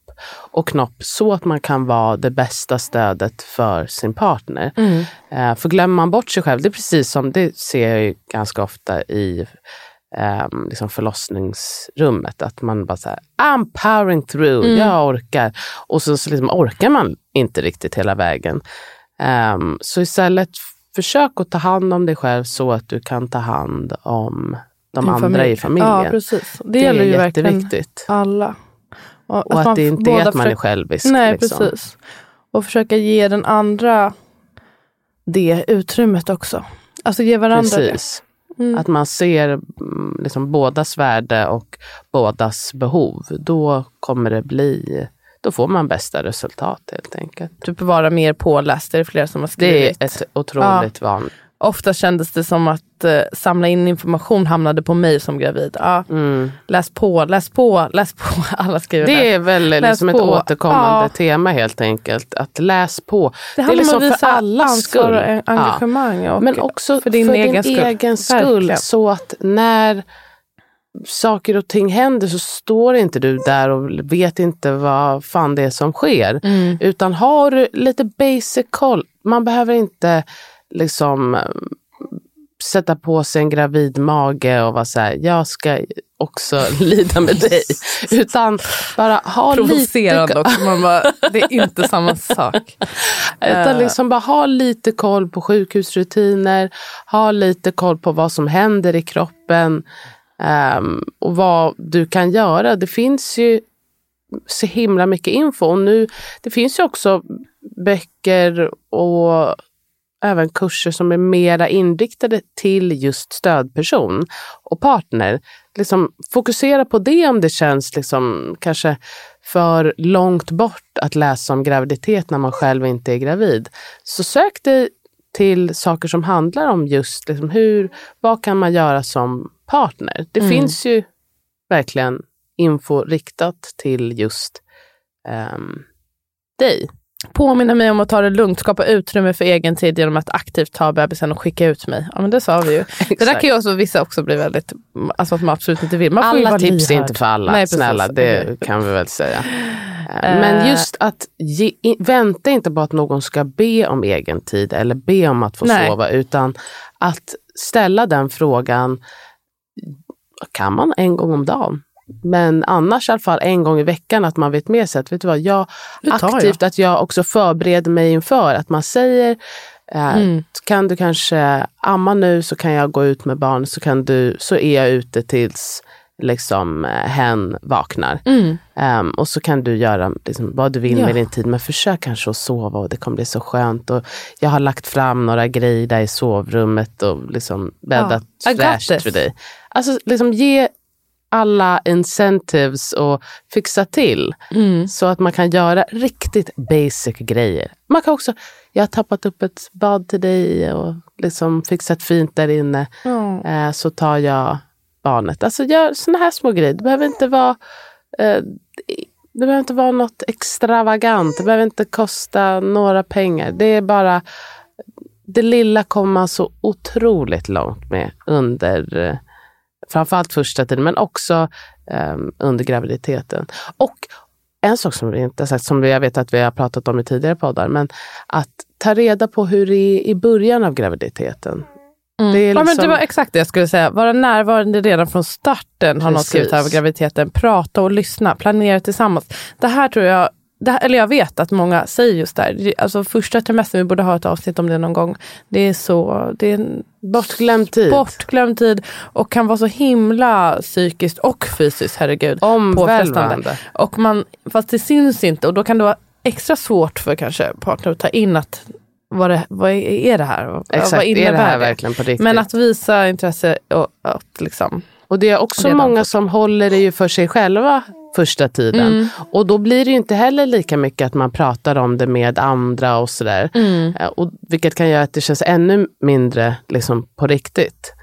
och knopp så att man kan vara det bästa stödet för sin partner. Eh, för glömmer man bort sig själv, det är precis som det ser jag ju ganska ofta i eh, liksom förlossningsrummet, att man bara säger I'm powering through, jag orkar. Och så, så liksom orkar man inte riktigt hela vägen. Ehm, så istället försök att ta hand om dig själv så att du kan ta hand om de Din andra familj. i familjen. Ja, precis. Det, Det gäller är ju jätteviktigt. alla. Och att man det inte är att man är självisk. Nej, liksom. precis. Och försöka ge den andra det utrymmet också. Alltså ge varandra Precis. det. Mm. Att man ser mm, liksom bådas värde och bådas behov. Då kommer det bli, då får man bästa resultat helt enkelt. Typ vara mer påläst, det är flera som har Det är skrivit. ett otroligt van. Ofta kändes det som att eh, samla in information hamnade på mig som gravid. Ja, Mm. Läs på, läs på, läs på. *laughs* Alla skriver Det det. är väl liksom ett återkommande Ja. tema helt enkelt. Att läs på. Det är handlar liksom för allas skull. engagemang. Och Men också för din egen skull. skull. Verkligen. Så att när saker och ting händer så står inte du där och vet inte vad fan det är som sker. Mm. Utan har du lite basic koll. Man behöver inte liksom eh, sätta på sig en gravid mage och vara så här, jag ska också *laughs* lida med dig. Utan bara ha lite Provocerande också. Man bara, det är inte samma sak. *laughs* Utan liksom bara ha lite koll på sjukhusrutiner, ha lite koll på vad som händer i kroppen Um, och vad du kan göra. Det finns ju så himla mycket info och nu, det finns ju också böcker och även kurser som är mera inriktade till just stödperson och partner. Liksom fokusera på det om det känns liksom kanske för långt bort att läsa om graviditet när man själv inte är gravid. Så sök dig till saker som handlar om just liksom hur, vad kan man göra som partner. Det finns ju verkligen info riktat till just ehm, dig. Påminna mig om att ta det lugnt, skapa utrymme för egen tid genom att aktivt ta bebisen och skicka ut mig. Ja men det sa vi ju. *laughs* Det där kan ju också vissa också bli väldigt, alltså att man absolut inte vill. Alla tips är inte för alla, Nej, snälla. Det kan vi väl säga. Eh, Men just att ge, vänta inte på att någon ska be om egen tid eller be om att få Nej. sova, utan att ställa den frågan, kan man en gång om dagen? Men annars i alla fall en gång i veckan att man vet med sig att vet du vad, jag, tar jag. aktivt att jag också förbereder mig inför att man säger eh, Mm. kan du kanske amma nu så kan jag gå ut med barn så, kan du, så är jag ute tills liksom, eh, hen vaknar. Mm. Ehm, och så kan du göra liksom, vad du vill Ja. med din tid men försök kanske att sova och det kommer bli så skönt. Och jag har lagt fram några grejer där i sovrummet och liksom bäddat Ja, fräscht för dig. Alltså liksom ge alla incentives och fixa till Mm. så att man kan göra riktigt basic grejer. Man kan också, jag har tappat upp ett bad till dig och liksom fixat fint där inne. Ja. Eh, så tar jag barnet. Alltså gör såna här små grejer. Det behöver inte vara eh, det behöver inte vara något extravagant. Det behöver inte kosta några pengar. Det är bara det lilla kommer man så otroligt långt med under eh, framförallt första tiden men också eh, under graviditeten. Och en sak som vi inte har sagt, som jag vet att vi har pratat om i tidigare poddar, men att ta reda på hur det är i början av graviditeten. Mm. Det är ja, men det liksom- var exakt det jag skulle säga. Vara närvarande redan från starten har någon skrivit här Precis. graviditeten. Prata och lyssna, planera tillsammans. Det här tror jag, här, eller jag vet att många säger just där. Det- Alltså första trimestern, vi borde ha ett avsnitt om det någon gång. Det är så, det är en Bortglömd tid. bortglömd tid och kan vara så himla psykiskt och fysiskt, herregud. Omvälvande. Och man, fast det syns inte och då kan det vara extra svårt för kanske partner att ta in att vad, det, vad är det här? Vad- Exakt, vad är innebär det här verkligen på riktigt? Men att visa intresse och att liksom... Och det är också många som håller det ju för sig själva första tiden. Mm. Och då blir det ju inte heller lika mycket att man pratar om det med andra och sådär. Mm. Eh, Och, vilket kan göra att det känns ännu mindre liksom, på riktigt.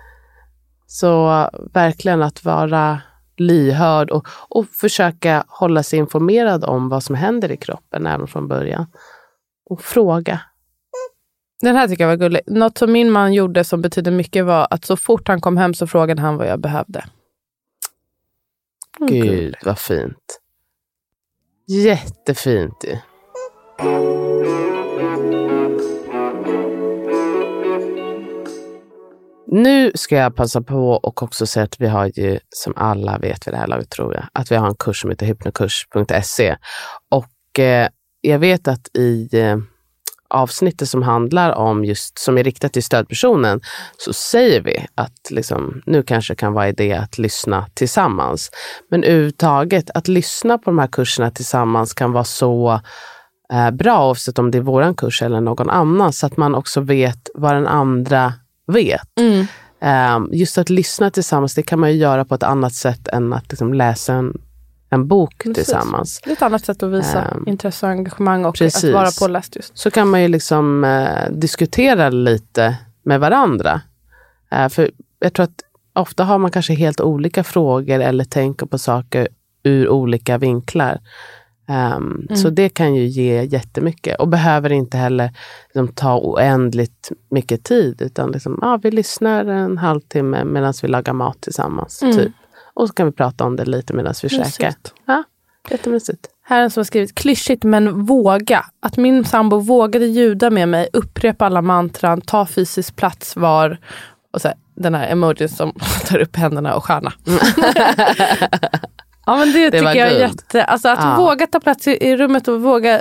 Så verkligen att vara lyhörd och, och försöka hålla sig informerad om vad som händer i kroppen även från början. Och fråga. Den här tycker jag var gullig. Något som min man gjorde som betydde mycket var att så fort han kom hem så frågade han vad jag behövde. Mm, Gud gullig. vad fint. Jättefint ju. Nu ska jag passa på och också säga att vi har ju, som alla vet vid det här laget tror jag, att vi har en kurs som heter hypnokurs.se. Och eh, jag vet att i eh, avsnittet som handlar om just, som är riktat till stödpersonen, så säger vi att liksom, nu kanske kan vara idé att lyssna tillsammans. Men överhuvudtaget, att lyssna på de här kurserna tillsammans kan vara så eh, bra, oavsett om det är våran kurs eller någon annan, så att man också vet vad den andra vet. Mm. Eh, just att lyssna tillsammans, det kan man ju göra på ett annat sätt än att liksom, läsa en, en bok Precis. tillsammans. Det är ett annat sätt att visa Ehm, intresse och engagemang och precis. att vara påläst just. så kan man ju liksom eh, diskutera lite med varandra. Eh, för jag tror att ofta har man kanske helt olika frågor eller tänker på saker ur olika vinklar. Ehm, Så det kan ju ge jättemycket och behöver inte heller liksom, ta oändligt mycket tid. Utan liksom, ja, vi lyssnar en halvtimme medan vi lagar mat tillsammans. Mm. Typ. Och så kan vi prata om det lite medan vi käkar. Ja, jättemysigt. Här är en som har skrivit klyschigt men våga. Att min sambo vågade ljuda med mig, upprepa alla mantran, ta fysisk plats var och så här, den här emojin som *laughs* tar upp händerna och stjärna. *laughs* *laughs* ja men det, tycker var jag är jätte, alltså att Ja. våga ta plats i, i rummet och våga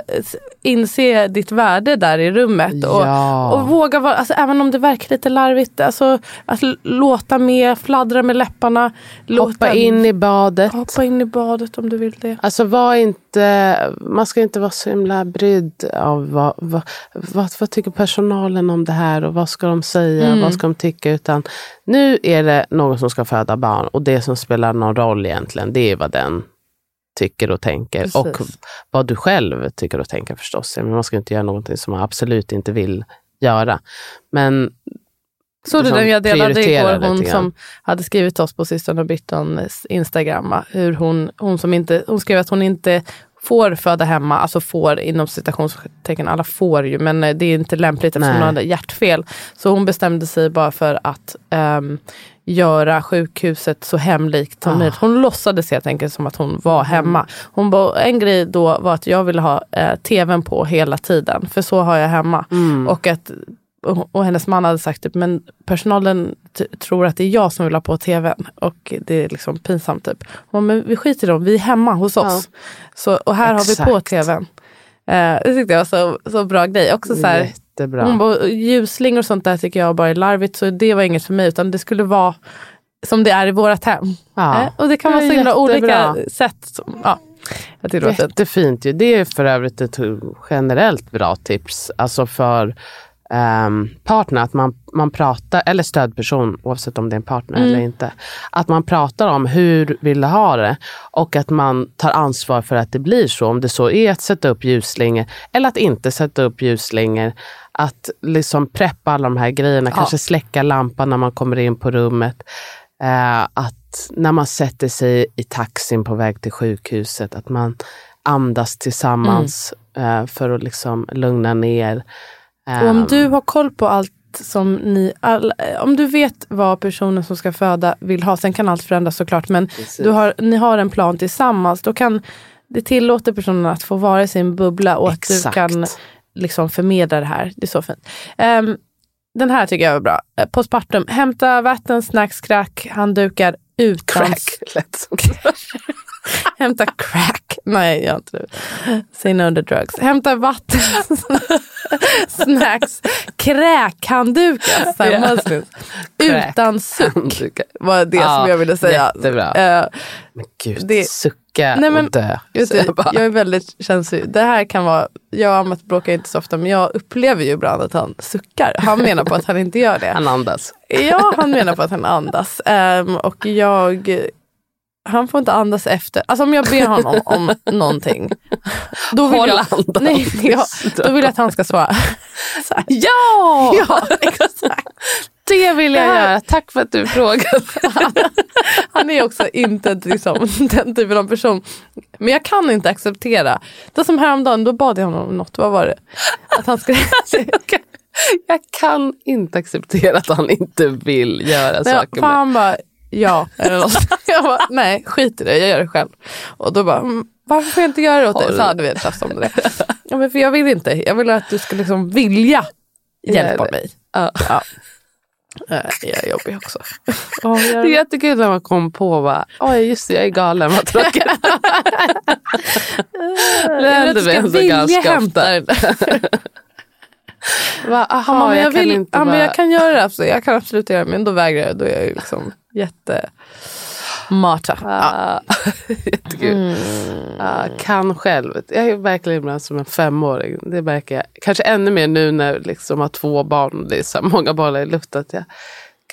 inse ditt värde där i rummet. Och, Ja. och våga vara, alltså, även om det verkar lite larvigt, alltså, att låta med, fladdra med läpparna. Låta, Hoppa in i badet. hoppa in i badet om du vill det. Alltså var inte, man ska inte vara så himla brydd av vad, vad, vad, vad tycker personalen om det här och vad ska de säga, Mm. vad ska de tycka. Utan nu är det någon som ska föda barn och det som spelar någon roll egentligen, det är vad den tycker och tänker. Precis. Och vad du själv tycker och tänker förstås. Men man ska inte göra någonting som man absolut inte vill göra. Men Såg du liksom den jag delade igår? Hon som hade skrivit oss på systrarna Bittons Instagram. va? Hur hon, hon, som inte, hon skrev att hon inte får föda hemma, alltså får inom citationstecken, alla får ju men eh, det är inte lämpligt eftersom Nej. hon hade hjärtfel. Så hon bestämde sig bara för att ehm, göra sjukhuset så hemlikt som Ah. möjligt. Hon låtsades helt enkelt som att hon var hemma. Hon bara, en grej då var att jag ville ha eh, tvn på hela tiden, för så har jag hemma. mm, Och att och och hennes man hade sagt typ, men personalen tror att det är jag som vill ha på tvn. Och det är liksom pinsamt typ. Hon, men vi skiter i dem, vi är hemma hos oss. Så, och här har vi på Exakt. tvn. Eh, det tyckte jag var så, så bra grej. Också så här, jättebra. hon bara, ljusslingor och sånt där tycker jag bara är larvigt. Så det var inget för mig. Utan det skulle vara som det är i vårat hem. ja. Eh, och det kan vara så himla olika sätt. Som, ja, jag. Jättefint ju. Det är för övrigt ett generellt bra tips. Alltså för um, partner, att man, man pratar, eller stödperson, oavsett om det är en partner Mm. eller inte. Att man pratar om hur vill du ha det och att man tar ansvar för att det blir så. Om det så är att sätta upp ljusslingor eller att inte sätta upp ljusslingor. Att liksom preppa alla de här grejerna, Ja. kanske släcka lampan när man kommer in på rummet. Eh, att när man sätter sig i taxin på väg till sjukhuset, att man andas tillsammans eh, för att liksom lugna ner. Och om Ehm, du har koll på allt som ni, all, om du vet vad personen som ska föda vill ha, sen kan allt förändras såklart, men Precis. du har, ni har en plan tillsammans, då kan det tillåter personen att få vara i sin bubbla och att Exakt. du kan liksom förmedla det här. Det är så fint. Ehm, Den här tycker jag var bra. Eh, Postpartum. Hämta vatten, snacks, crack, handdukar utan... Crack. Lätt *laughs* Hämta crack. Nej, jag inte det. Say no to drugs. Hämta vatten, snacks, kräkhanddukar. så här, Ja. muslims. Utan suck var det Ja, som jag ville säga. jättebra. Eh, Men gud, Det- sucka Nej, men- och dö. Vet du, jag bara- jag är väldigt känslig. Det här kan vara, jag och Amat bråkar inte så ofta men jag upplever ju ibland att han suckar. Han menar på att han inte gör det. Han andas. Ja, han menar på att han andas. Ehm, och jag, han får inte andas efter. Alltså om jag ber honom om *laughs* någonting. Då vill Håll jag, nej, jag, då vill jag att han ska svara. *laughs* Här, *laughs* Ja! ja, exakt. Det vill jag här- göra. Tack för att du frågade. Han är också inte liksom, den typen av person. Men jag kan inte acceptera. Det som häromdagen, då bad jag honom om något. Vad var det? Att han skulle... Jag kan inte acceptera att han inte vill göra Ja, saker han bara, ja. *laughs* Eller något. Jag bara, nej skit i det, jag gör det själv. Och då bara, "Mm, varför får jag inte göra det åt dig? Så hade vi ett tjafs om det. *laughs* Ja, men för jag vill inte, jag vill att du ska liksom vilja hjälpa mig. Ja. Ja. *laughs* Jag är jobbig också. Ja, Det är jättekul när man kom på bara, oj just det, jag är galen, vad tråkigt. det händer mig ändå ganska ofta. Va, aha, Ja, men jag, jag, vill, ja, men jag kan göra det, absolut. jag kan absolut göra det, men då vägrar jag. Då är jag liksom jätte... Mata. Ja. Ah, *laughs* Jättekul. Mm. Ah, kan själv. Jag är verkligen ibland som en femåring. Det märker jag. Kanske ännu mer nu när jag liksom har två barn och det är så många bollar i luften. Jag,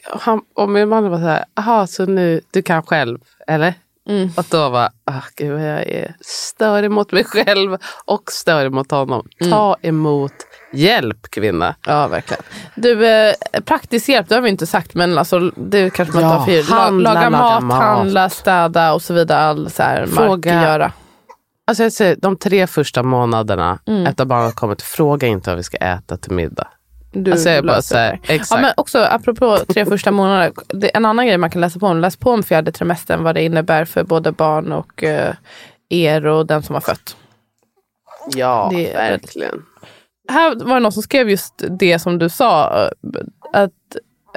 han, och min man var så här, aha så nu, du kan själv, eller? Mm. Och då var ah, gud jag är störig mot mig själv och störig mot honom. Mm. Ta emot hjälp kvinna. Ja, verkligen. Du, eh, praktisk hjälp, det har vi inte sagt, men alltså, det kanske man Ja, tar för givet. La- handla, Laga mat, mat. handla, städa och så vidare. All så här, Fråga- göra. Alltså jag säger, de tre första månaderna Mm. efter barnet kommit, fråga inte vad vi ska äta till middag. Du Alltså jag bara så här, exakt. Ja, men också apropå tre första månader. En annan grej man kan läsa på om, läs på om fjärde trimestern, vad det innebär för både barn och eh, er och den som har fött. Ja, Det verkligen. Här var det någon som skrev just det som du sa. eh, Att,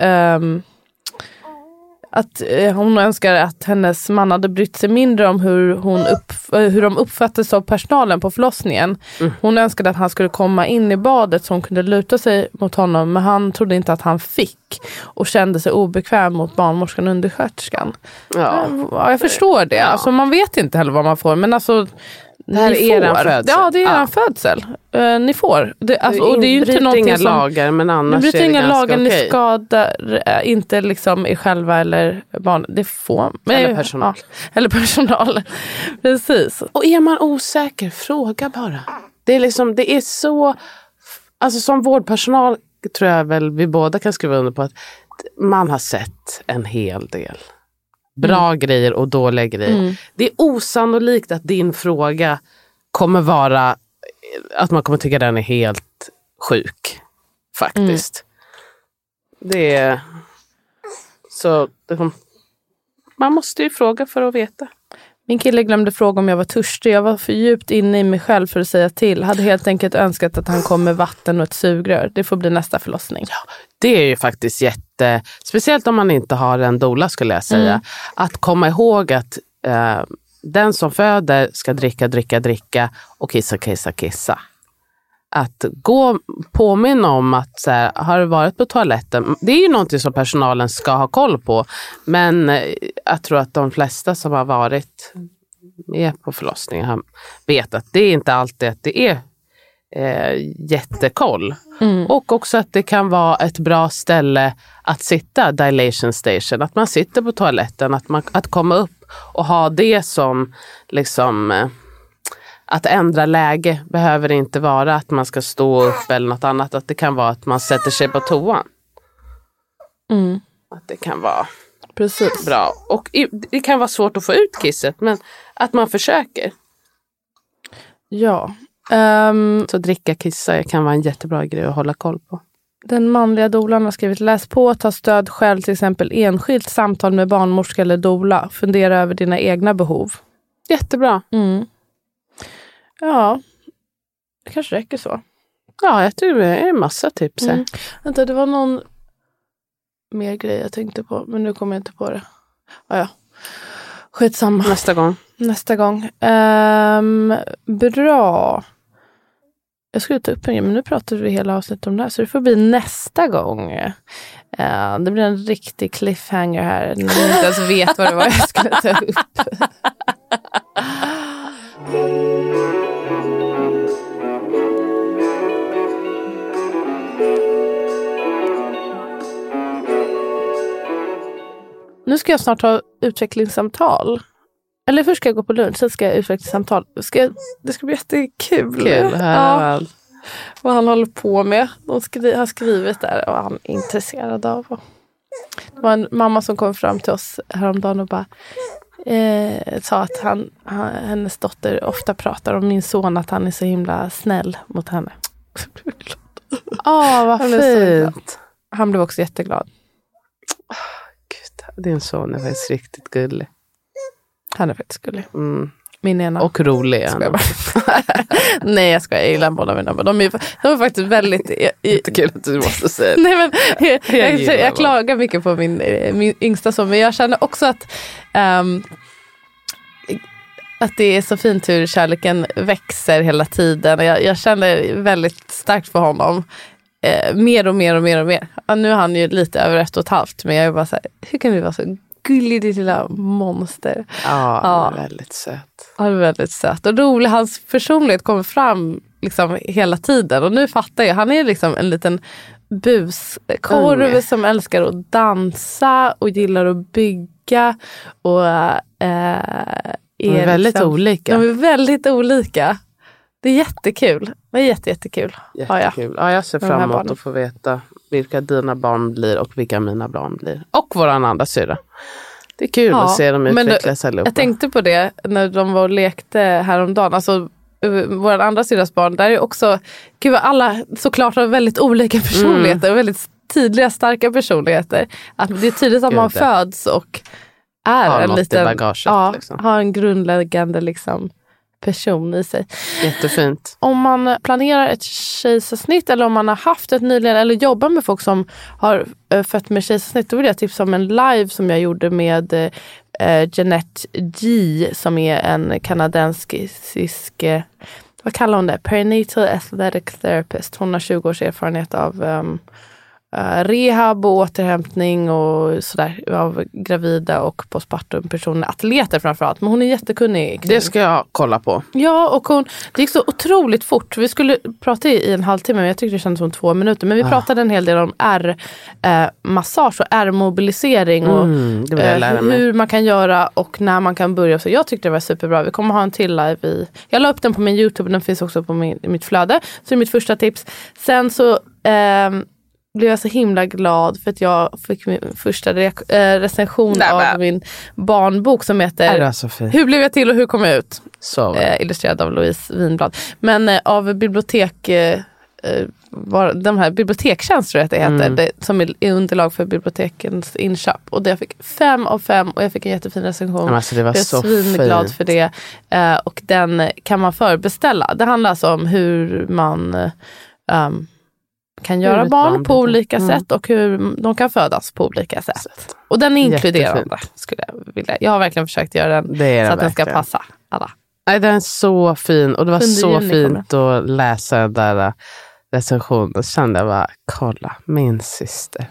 ehm, att eh, hon önskar att hennes man hade brytt sig mindre om hur, hon upp, eh, hur de uppfattades av personalen på förlossningen. Mm. Hon önskade att han skulle komma in i badet så hon kunde luta sig mot honom. Men han trodde inte att han fick. Och kände sig obekväm mot barnmorskan och undersköterskan. Ja. Ja, jag förstår det. Ja. Alltså, man vet inte heller vad man får. Men alltså, Det här ni är eran födsel. Ja, det är eran Ja. födsel. Eh, ni får. Det, alltså, och det är ju inte någonting inga som... lagar men Ni annars bryter är det inga lagar, ni okej. skadar eh, inte liksom er själva eller barn. Det får men, Eller personal. Ja, eller personal. *laughs* Precis. Och är man osäker, fråga bara. Det är, liksom, det är så... Alltså som vårdpersonal tror jag väl vi båda kan skriva under på att man har sett en hel del. Bra grejer och dåliga grejer. Mm. Det är osannolikt att din fråga kommer vara att man kommer tycka den är helt sjuk. Faktiskt. Det är... Så man måste ju fråga för att veta. Min kille glömde fråga om jag var törstig. Jag var för djupt inne i mig själv för att säga till. Hade helt enkelt önskat att han kom med vatten och ett sugrör. Det får bli nästa förlossning. Det är ju faktiskt jätte, speciellt om man inte har en doula skulle jag säga, Mm. att komma ihåg att eh, den som föder ska dricka, dricka, dricka och kissa, kissa, kissa. Att gå påminna om att så här, har du varit på toaletten? Det är ju någonting som personalen ska ha koll på. Men eh, jag tror att de flesta som har varit med på förlossningen vet att det är inte alltid att det är eh, jättekoll. Och också att det kan vara ett bra ställe att sitta, dilation station. Att man sitter på toaletten, att, man, att komma upp och ha det som liksom eh, att ändra läge behöver inte vara att man ska stå upp eller något annat. Att det kan vara att man sätter sig på toan. Mm. Att det kan vara Precis. bra. Och det kan vara svårt att få ut kisset men att man försöker. Ja. Ehm, Så dricka, kissa kan vara en jättebra grej att hålla koll på. Den manliga dolan har skrivit läs på, ta stöd själv, till exempel enskilt samtal med barnmorska eller dola. Fundera över dina egna behov. Jättebra. Mm. Ja, det kanske räcker så. Ja, jag tror det är en massa tips här. Mm. Vänta, det var någon mer grej jag tänkte på, men nu kommer jag inte på det. Ah, ja. Skitsamma. Nästa gång. Nästa gång. Ehm, bra. Jag skulle ta upp en grej, men nu pratar vi hela avsnittet om det här, så det får bli nästa gång. Uh, det blir en riktig cliffhanger här, när ni inte ens vet vad det var jag skulle ta upp. Nu ska jag snart ha utvecklingssamtal. Eller först ska jag gå på lunch, sen ska jag utvecklingssamtal. Ska jag, det ska bli jättekul. Kul. Ja, vad han håller på med. De skri, har skrivit där och han är intresserad av. Det var en mamma som kom fram till oss häromdagen och bara eh, sa att han, han, hennes dotter ofta pratar om min son, att han är så himla snäll mot henne. Åh, vad så glad. fint. Han blev också jätteglad. Gud, din son är faktiskt riktigt gullig. Han är faktiskt gullig. Mm. Min ena. Och rolig. är han. Nej jag skojar, jag gillar båda mina barn. De är, de är faktiskt väldigt... *laughs* Jag, jag, Jättekul att du måste säga det. nej, men, jag, jag, jag, dem. klagar mycket på min, eh, min yngsta son, men jag känner också att ehm, att det är så fint hur kärleken växer hela tiden. Jag, jag känner väldigt starkt för honom. Eh, mer och mer och mer och mer. Ja, nu är han ju lite över ett och ett halvt, men jag är bara så här, hur kan du vara så gullig ditt lilla monster? Ja, Ja. väldigt söt. Är väldigt söt och rolig. Hans personlighet kommer fram liksom hela tiden. Och nu fattar jag. Han är liksom en liten buskorv Unge. som älskar att dansa och gillar att bygga. Och eh, är De är väldigt liksom, olika. De är väldigt olika. Det är jättekul. Det är jätte, jättekul. Ja, ja. Jättekul. Ja, jag ser fram emot att få veta vilka dina barn blir och vilka mina barn blir. Och våran andra syrra. Det är kul Ja, att se dem utvecklas allihopa. Jag tänkte på det när de var och lekte häromdagen. Alltså, vår andra syrras barn, där är också, gud alla såklart har väldigt olika personligheter. Mm. Och väldigt tydliga, starka personligheter. Att det är tydligt att man föds och är Har en liten, ja, liksom. har en grundläggande liksom, person i sig. Jättefint. Om man planerar ett kejsarsnitt eller om man har haft ett nyligen eller jobbar med folk som har äh, fött med kejsarsnitt, då vill jag tipsa om en live som jag gjorde med äh, Jeanette G som är en kanadensisk, eh, vad kallar hon det, perinatal athletic therapist. Hon har 20 års erfarenhet av um, eh, rehab och återhämtning och sådär av gravida och postpartum personer, atleter framförallt. Men hon är jättekunnig. Det ska jag kolla på. Ja, och hon, det gick så otroligt fort. Vi skulle prata i, en halvtimme, men jag tyckte det kändes som två minuter. Men vi pratade en hel del om R-massage och R-mobilisering. Och, Mm, eh, hur, man kan göra och när man kan börja. Så jag tyckte det var superbra. Vi kommer ha en till live i... Jag la upp den på min YouTube, den finns också på min, mitt flöde. Så det är mitt första tips. Sen så ehm, blev jag så himla glad för att jag fick min första re- eh, recension Nej, av min barnbok som Är heter det så fint? Hur blev jag till och hur kom jag ut? Så eh, illustrerad av Louise Winblad. Men eh, av bibliotek, eh, eh, var, de här bibliotekstjänst tror jag att det heter, Mm. det, som är är underlag för bibliotekens inköp. Och det jag fick fem av fem och jag fick en jättefin recension. Men alltså, det var jag är så svinglad fint. för det. Eh, och den kan man förbeställa. Det handlar alltså om hur man eh, um, kan göra barn på olika Mm. sätt och hur de kan födas på olika sätt. Och den är inkluderande. Jättefint. Skulle jag, vilja. jag har verkligen försökt göra den är så att den ska passa alla. Nej, den är så fin och det var 7 så fint att läsa den där recensionen. Då kände jag bara, kolla, min syster.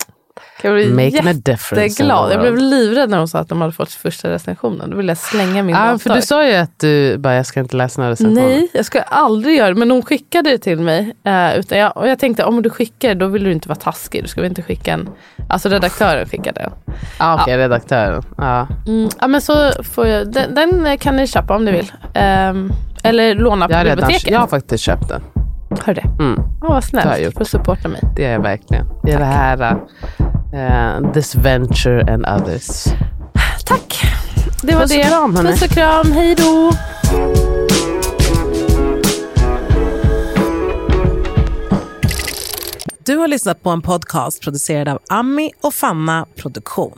Jag blev Making a difference. Jag blev livrädd när hon sa att de hade fått första recensionen. Då ville jag slänga min Ja, dator. för du sa ju att du bara, jag ska inte läsa några recensioner. Nej, jag ska aldrig göra det. Men hon skickade det till mig. Eh, utan jag, och jag tänkte, om du skickar då vill du inte vara taskig. Du ska väl inte skicka en... Alltså redaktören skickade den. Ah, Okej, redaktören. Ja. Mm, ja, men så får jag, den, den kan ni köpa om ni vill. Ehm, eller låna på Jag, har redan, biblioteket. jag har faktiskt köpt den. Hör det. Mm, Ja, vad Det har jag snällt gjort. för att supporta mig. det är jag verkligen. Det är det här, uh, this venture and others. Tack. Det var Puss och det. kram. Puss och kram. Hej då. Du har lyssnat på en podcast producerad av Ami och Fanna Produktion.